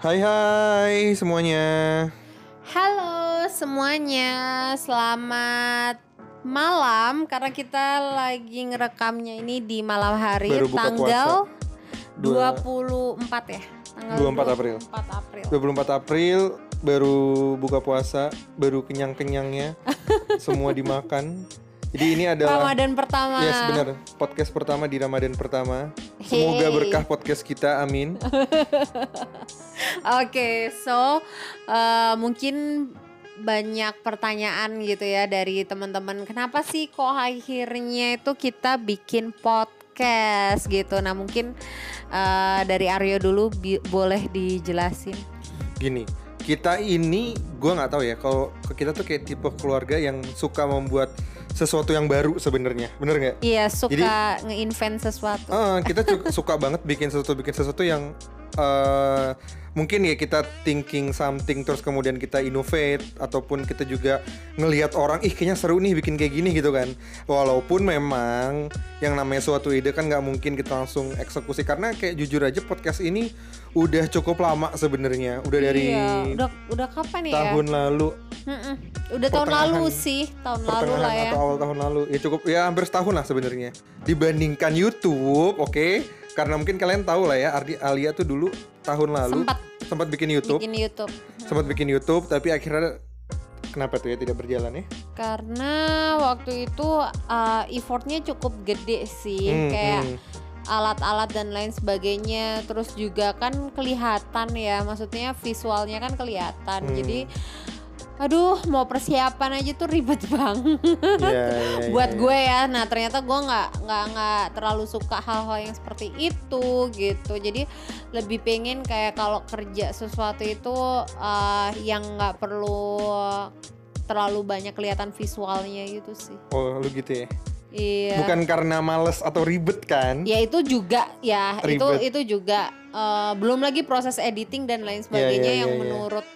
Hai hai semuanya. Halo semuanya, selamat malam karena kita lagi ngerekamnya ini di malam hari Baru buka tanggal Dua- 24 ya. Tanggal 24 April. 24 April. 24 April baru buka puasa, baru kenyang-kenyangnya. semua dimakan. Jadi ini adalah Ramadan pertama. Yes benar podcast pertama di Ramadan pertama. Semoga Hey. berkah podcast kita, amin. Oke, so eh, mungkin banyak pertanyaan gitu ya dari teman-teman. Kenapa sih kok akhirnya itu kita bikin podcast gitu? Nah mungkin eh, dari Aryo dulu bi- boleh dijelasin. Gini, kita ini gue nggak tahu ya kalau kita tuh kayak tipe keluarga yang suka membuat sesuatu yang baru sebenarnya, bener nggak? Iya suka nge-invent sesuatu. Ah, kita suka banget bikin sesuatu bikin sesuatu yang eh mungkin ya kita thinking something terus kemudian kita innovate ataupun kita juga ngelihat orang ih kayaknya seru nih bikin kayak gini gitu kan walaupun memang yang namanya suatu ide kan nggak mungkin kita langsung eksekusi karena kayak jujur aja podcast ini udah cukup lama sebenarnya udah dari Iya, udah udah kapan ya? tahun lalu Mm-mm. Udah tahun lalu sih, tahun lalu lah ya. atau awal tahun lalu ya cukup ya hampir setahun lah sebenarnya dibandingkan YouTube oke karena mungkin kalian tahu lah ya Ardi Alia tuh dulu tahun lalu Sempat sempat bikin YouTube bikin YouTube. sempat bikin YouTube tapi akhirnya kenapa tuh ya tidak berjalan ya Karena waktu itu uh, effortnya cukup gede sih, Hmm, kayak hmm. alat-alat dan lain sebagainya. Terus juga kan kelihatan ya, maksudnya visualnya kan kelihatan. Hmm. Jadi, aduh mau persiapan aja tuh ribet banget Iya, iya, buat iya. gue ya. Nah ternyata gue nggak nggak nggak terlalu suka hal-hal yang seperti itu gitu. Jadi lebih pengen kayak kalau kerja sesuatu itu uh, yang nggak perlu terlalu banyak kelihatan visualnya gitu sih. oh lu gitu ya Iya. bukan karena males atau ribet kan Ya itu juga ya itu Ribet. itu juga uh, belum lagi proses editing dan lain sebagainya iya, yang iya, iya. menurut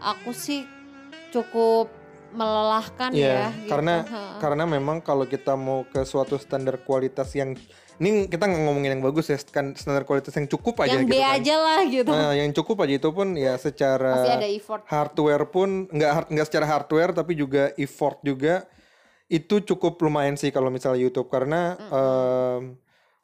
aku sih cukup melelahkan Iya, ya. gitu. karena Ha. karena memang kalau kita mau ke suatu standar kualitas yang ini kita nggak ngomongin yang bagus ya kan standar kualitas yang cukup aja yang gitu B kan. aja lah gitu. Nah, yang cukup aja itu pun ya secara Pasti ada effort. hardware pun nggak nggak secara hardware tapi juga effort juga itu cukup lumayan sih kalau misalnya YouTube karena em,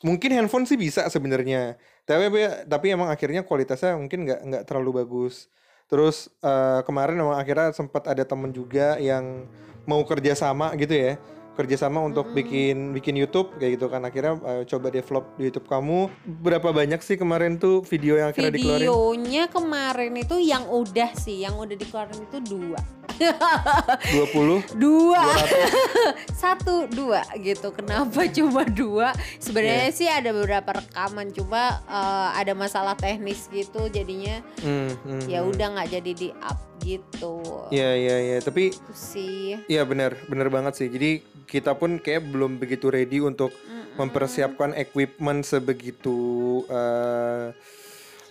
mungkin handphone sih bisa sebenarnya tapi tapi emang akhirnya kualitasnya mungkin nggak nggak terlalu bagus terus eh, kemarin emang akhirnya sempat ada temen juga yang mau kerja sama gitu ya kerjasama untuk bikin bikin YouTube kayak gitu kan akhirnya eh, coba develop di YouTube kamu berapa banyak sih kemarin tuh video yang akhirnya dikeluarin Videonya kemarin itu yang udah sih, yang udah dikeluarin itu dua. 20 Dua. Satu, dua gitu. Kenapa cuma dua? Sebenarnya Iya. sih ada beberapa rekaman, cuma eh, ada masalah teknis gitu jadinya Hmm, hmm, ya hmm. udah nggak jadi di up gitu. Iya iya iya tapi Itu sih. iya benar benar banget sih jadi kita pun kayak belum begitu ready untuk mempersiapkan equipment sebegitu eh,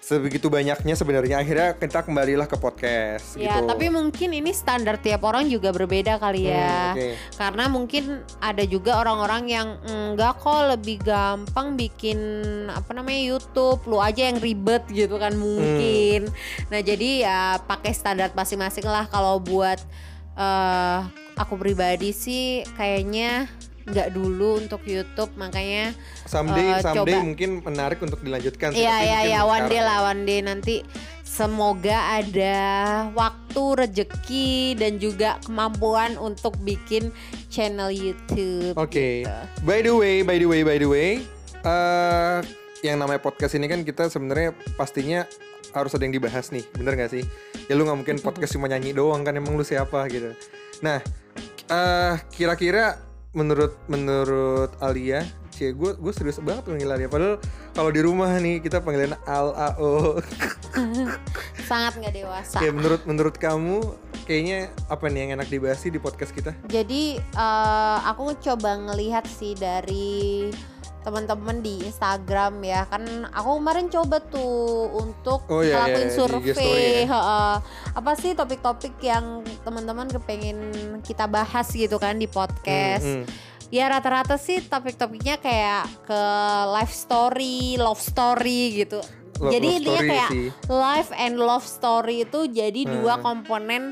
sebegitu banyaknya sebenarnya akhirnya kita kembalilah ke podcast Ya, gitu. tapi mungkin ini standar tiap orang juga berbeda kali Hmm, ya. oke. Karena mungkin ada juga orang-orang yang enggak kok lebih gampang bikin apa namanya YouTube, lu aja yang ribet gitu kan mungkin. Nah, jadi ya pakai standar masing-masing lah kalau buat eh aku pribadi sih kayaknya nggak dulu untuk YouTube makanya someday eh, someday coba. mungkin menarik untuk dilanjutkan Iya iya iya one day lah one day nanti semoga ada waktu rezeki dan juga kemampuan untuk bikin channel YouTube. Oke. gitu. By the way, by the way, by the way, eh yang namanya podcast ini kan kita sebenarnya pastinya harus ada yang dibahas nih, bener gak sih? Ya lu nggak mungkin podcast cuma nyanyi doang kan, emang lu siapa gitu. Nah, eh kira-kira menurut menurut Alia, cie gue gue serius banget manggil Alia. Padahal kalau di rumah nih kita panggilan Al Ao. Sangat nggak dewasa. ya menurut menurut kamu kayaknya apa nih yang enak dibahas sih di podcast kita? Jadi eh, aku coba ngelihat sih dari teman-teman di Instagram ya kan aku kemarin coba tuh untuk Oh, iya, ngelakuin iya, survei ya. heeh. apa sih topik-topik yang teman-teman kepengen kita bahas gitu kan di podcast Hmm, hmm. ya rata-rata sih topik-topiknya kayak ke life story love story gitu Lo- jadi love story kayak sih. life and love story itu jadi dua Hmm. komponen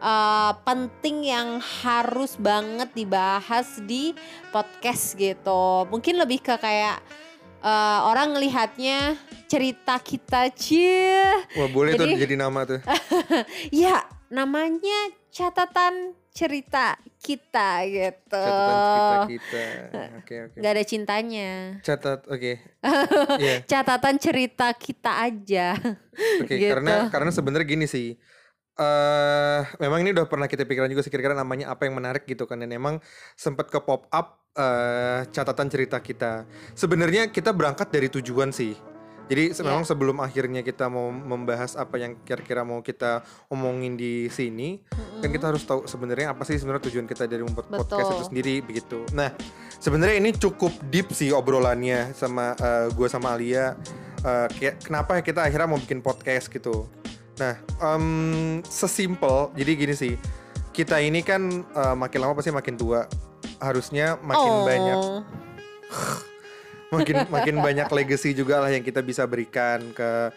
uh, penting yang harus banget dibahas di podcast gitu. Mungkin lebih ke kayak uh, orang ngelihatnya cerita kita cie. Wah boleh tuh Jadi- jadi nama tuh. Ya, namanya catatan cerita kita gitu. Catatan cerita kita. Oke oke. Gak ada cintanya. Catat oke. Iya. Catatan cerita kita aja. Oke, Gitu. karena karena sebenarnya gini sih. Eh memang ini udah pernah kita pikirkan juga sih kira-kira namanya apa yang menarik gitu kan dan emang sempat ke pop up eh catatan cerita kita. Sebenarnya kita berangkat dari tujuan sih. Jadi Iya. memang sebelum akhirnya kita mau membahas apa yang kira-kira mau kita omongin di sini, kan kita harus tahu sebenarnya apa sih sebenarnya tujuan kita dari membuat podcast Betul. itu sendiri begitu. Nah, sebenarnya ini cukup deep sih obrolannya sama gue sama Alia. Eh, kayak kenapa ya kita akhirnya mau bikin podcast gitu. Nah, em, sesimpel jadi gini sih. Kita ini kan eh, makin lama pasti makin tua. Harusnya makin Oh. banyak makin makin banyak legacy juga lah yang kita bisa berikan ke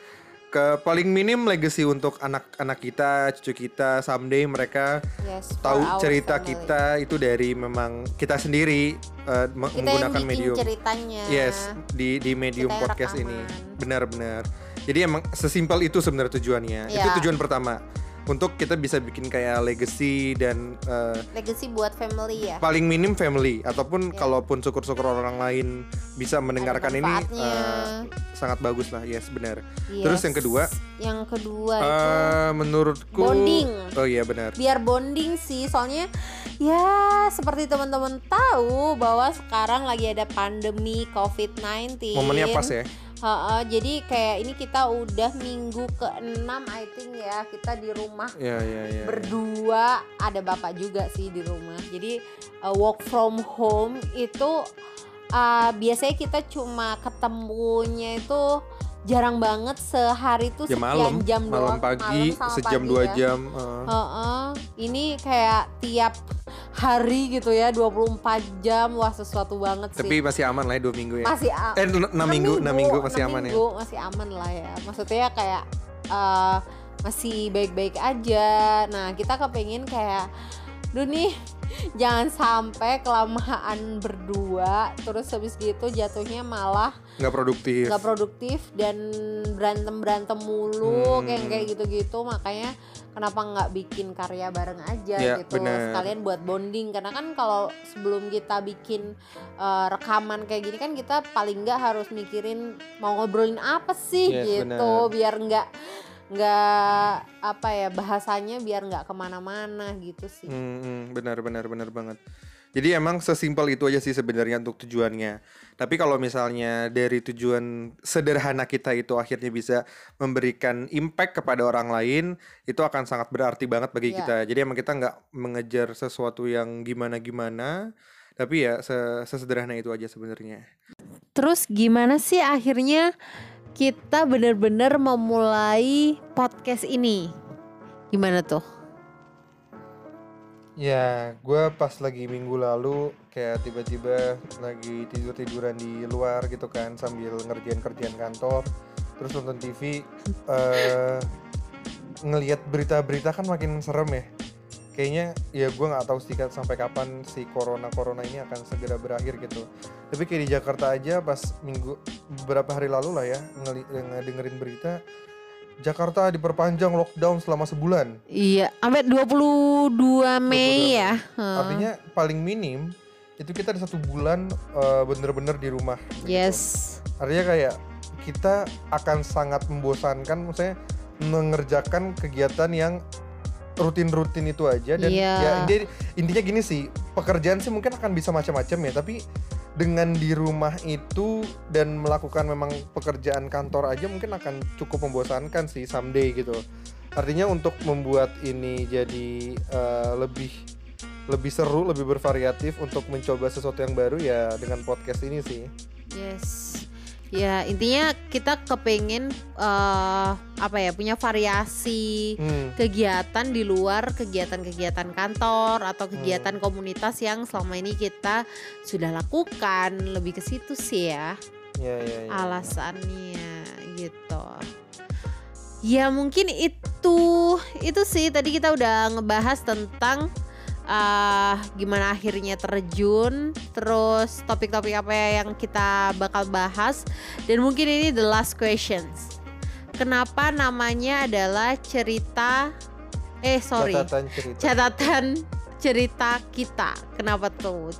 ke paling minim legacy untuk anak-anak kita, cucu kita someday mereka Yes, tahu cerita family. kita itu dari memang kita sendiri me- Kita yang menggunakan bikin medium. ceritanya. Yes, di di medium Kita podcast ini. Benar-benar. Jadi emang sesimpel itu sebenarnya tujuannya. Itu Ya. tujuan pertama. Untuk kita bisa bikin kayak legacy dan eh, Legacy buat family ya. paling minim family ataupun Ya. kalaupun syukur-syukur orang lain bisa mendengarkan ini eh, sangat bagus lah. Yes, benar. Yes. terus yang kedua? Yang kedua itu Eh menurutku Bonding. Oh iya benar. biar bonding sih soalnya ya seperti teman-teman tahu bahwa sekarang lagi ada pandemi COVID-19 Momennya pas ya. Heeh, jadi kayak ini kita udah minggu ke-6 I think ya kita di rumah Iya iya iya. berdua ada bapak juga sih di rumah jadi uh, work from home itu uh, biasanya kita cuma ketemunya itu jarang banget sehari tuh Jam sekian malam, jam malam doang pagi, malam sejam pagi dua ya. jam. eh. Heeh, ini kayak tiap hari gitu ya 24 jam wah sesuatu banget sih Tapi masih aman lah ya dua minggu ya. masih Eh enam enam minggu, enam minggu masih enam aman ya. minggu masih aman lah ya maksudnya kayak eh, masih baik-baik aja nah kita kepengen kayak Duh nih jangan sampai kelamaan berdua terus habis gitu jatuhnya malah Nggak produktif. nggak produktif dan berantem berantem mulu Hmm. kayak kayak gitu-gitu makanya kenapa nggak bikin karya bareng aja Ya, gitu bener. sekalian buat bonding karena kan kalau sebelum kita bikin uh, rekaman kayak gini kan kita paling nggak harus mikirin mau ngobrolin apa sih Yes, gitu bener. biar nggak nggak apa ya bahasanya biar nggak ke mana-mana gitu sih Hmm, hmm, benar benar benar banget. Jadi emang sesimpel itu aja sih sebenarnya untuk tujuannya. Tapi kalau misalnya dari tujuan sederhana kita itu akhirnya bisa memberikan impact kepada orang lain, itu akan sangat berarti banget bagi Iya. kita. Jadi emang kita nggak mengejar sesuatu yang gimana-gimana, tapi ya se- sesederhana itu aja sebenarnya. Terus gimana sih akhirnya kita bener-bener memulai podcast ini? Gimana tuh? Ya, gue pas lagi minggu lalu kayak tiba-tiba lagi tidur-tiduran di luar gitu kan sambil ngerjain kerjaan kantor, terus nonton TV, eh ngelihat berita-berita kan makin serem ya. Kayaknya ya gue nggak tahu sih kan sampai kapan si corona corona ini akan segera berakhir gitu. Tapi kayak di Jakarta aja pas minggu beberapa hari lalu lah ya ngeli- ngedengerin berita Jakarta diperpanjang lockdown selama sebulan. Iya, sampai 22 22 Mei ya. Heeh. Artinya paling minim itu kita ada satu bulan eh, bener-bener di rumah. gitu. yes. Artinya kayak kita akan sangat membosankan, maksudnya mengerjakan kegiatan yang rutin-rutin itu aja dan Iya. ya inti- intinya gini sih pekerjaan sih mungkin akan bisa macam-macam ya tapi dengan di rumah itu dan melakukan memang pekerjaan kantor aja mungkin akan cukup membosankan sih someday gitu artinya untuk membuat ini jadi eh, lebih lebih seru lebih bervariatif untuk mencoba sesuatu yang baru ya dengan podcast ini sih Yes. Ya, intinya kita kepengen eh apa ya, punya variasi Hmm. kegiatan di luar kegiatan-kegiatan kantor atau kegiatan komunitas yang selama ini kita sudah lakukan lebih ke situ sih ya ya ya, ya. alasannya gitu. Ya mungkin itu itu sih tadi kita udah ngebahas tentang uh, gimana akhirnya terjun, terus topik-topik apa yang kita bakal bahas dan mungkin ini the last questions. Kenapa namanya adalah cerita eh sorry Catatan cerita. catatan cerita kita. Kenapa tuh?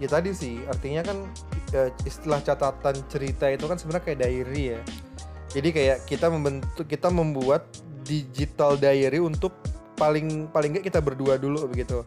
Ya tadi sih, artinya kan eh, istilah catatan cerita itu kan sebenarnya kayak diary ya. Jadi kayak kita membentuk, kita membuat digital diary untuk paling paling nggak kita berdua dulu begitu.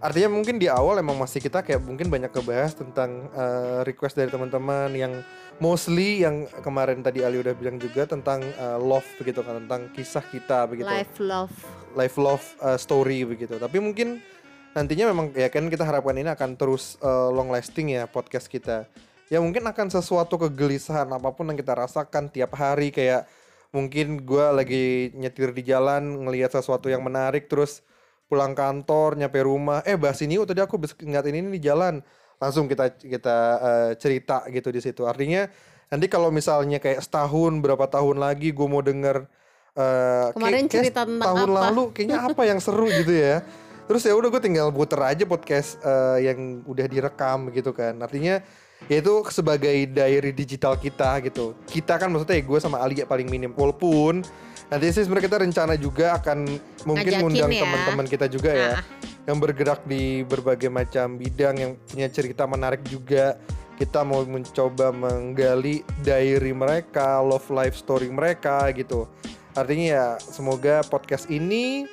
Artinya mungkin di awal emang masih kita kayak mungkin banyak kebahas tentang eh, request dari teman-teman yang mostly yang kemarin tadi Ali udah bilang juga tentang eh, love begitu kan tentang kisah kita begitu Life love. life love uh, story begitu. Tapi mungkin nantinya memang ya kan kita harapkan ini akan terus uh, long lasting ya podcast kita. Ya mungkin akan sesuatu kegelisahan apa pun yang kita rasakan tiap hari kayak mungkin gua lagi nyetir di jalan ngelihat sesuatu yang menarik terus pulang kantor nyampe rumah. Eh bahas ini yuk tadi aku ngeliat ini nih di jalan. Langsung kita kita uh, cerita gitu di situ. Artinya nanti kalau misalnya kayak setahun berapa tahun lagi gue mau denger uh, Kemarin kayak- kayak cerita tentang tahun apa? lalu kayaknya apa yang seru gitu ya terus ya udah gue tinggal puter aja podcast uh, yang udah direkam gitu kan. Artinya ya itu sebagai diary digital kita gitu. Kita kan maksudnya gue sama Ali ya paling minim. Walaupun nanti sih sebenarnya kita rencana juga akan mungkin Ngajakin ngundang ya. teman-teman kita juga ya Ah. yang bergerak di berbagai macam bidang yang punya cerita menarik juga. Kita mau mencoba menggali diary mereka love life story mereka gitu. Artinya ya semoga podcast ini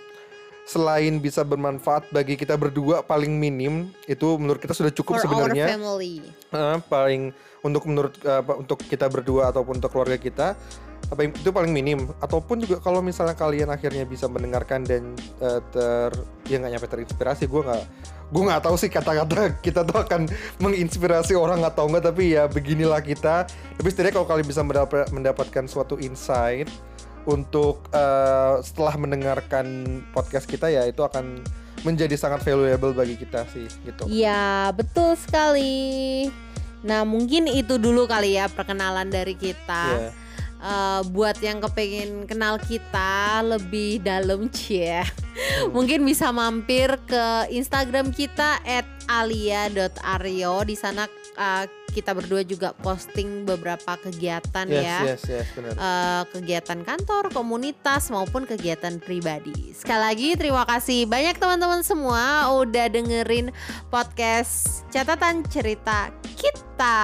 selain bisa bermanfaat bagi kita berdua paling minim itu menurut kita sudah cukup sebenarnya. Eh, paling untuk menurut apa, untuk kita berdua ataupun untuk keluarga kita apa itu paling minim. Ataupun juga kalau misalnya kalian akhirnya bisa mendengarkan dan eh, ter ya nggak nyampe terinspirasi gue nggak gue nggak tahu sih kata-kata kita tuh akan menginspirasi orang atau enggak tapi ya beginilah kita. Tapi setidaknya kalau kalian bisa mendapat, mendapatkan suatu insight untuk eh, setelah mendengarkan podcast kita ya itu akan menjadi sangat valuable bagi kita sih gitu Ya betul sekali. Nah mungkin itu dulu kali ya perkenalan dari kita. Iya. Eh, buat yang kepengen kenal kita lebih dalam cie, mungkin bisa mampir ke Instagram kita @alia.aryo. Di sana eh, kita berdua juga posting beberapa kegiatan yes ya. yes yes benar eh, kegiatan kantor, komunitas maupun kegiatan pribadi. Sekali lagi terima kasih banyak teman-teman semua udah dengerin podcast catatan cerita kita.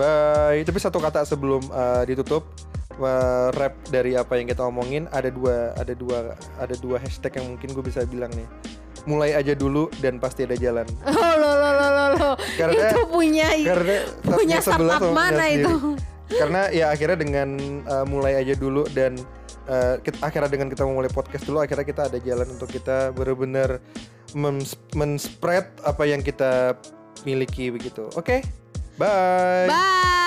Bye. Tapi satu kata sebelum uh, ditutup, uh, rap dari apa yang kita omongin ada dua ada dua ada dua hashtag yang mungkin gue bisa bilang nih. Mulai aja dulu dan pasti ada jalan. Oh lo lo lo lo lo. Karena- itu punya Karena punya sebelah startup mana sendiri. itu? Karena ya akhirnya dengan uh, mulai aja dulu dan uh, kita, akhirnya dengan kita memulai podcast dulu akhirnya kita ada jalan untuk kita benar-benar men-spread apa yang kita miliki begitu. Oke. Bye. Bye.